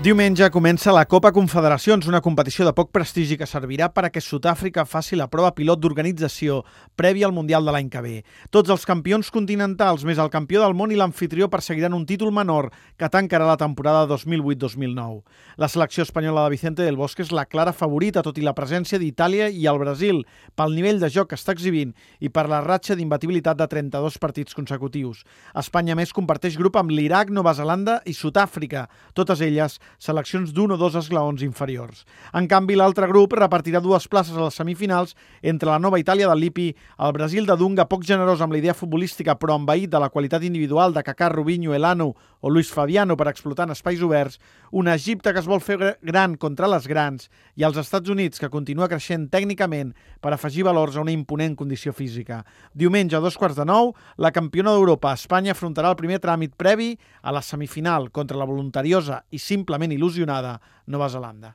Diumenge comença la Copa Confederacions, una competició de poc prestigi que servirà per a que Sud-àfrica faci la prova pilot d'organització prèvia al Mundial de l'any que ve. Tots els campions continentals, més el campió del món i l'anfitrió perseguiran un títol menor que tancarà la temporada 2008-2009. La selecció espanyola de Vicente del Bosque és la clara favorita, tot i la presència d'Itàlia i el Brasil, pel nivell de joc que està exhibint i per la ratxa d'imbatibilitat de 32 partits consecutius. Espanya, més, comparteix grup amb l'Iraq, Nova Zelanda i Sud-àfrica, totes elles seleccions d'un o dos esglaons inferiors. En canvi, l'altre grup repartirà dues places a les semifinals entre la nova Itàlia de Lippi, el Brasil de Dunga, poc generós amb la idea futbolística però envaït de la qualitat individual de Kaká, Rubinho, Elano o Luis Fabiano per explotar en espais oberts, un Egipte que es vol fer gran contra les grans i els Estats Units que continua creixent tècnicament per afegir valors a una imponent condició física. Diumenge a dos quarts de nou, la campiona d'Europa, Espanya, afrontarà el primer tràmit previ a la semifinal contra la voluntariosa i simplement il·lusionada Nova Zelanda.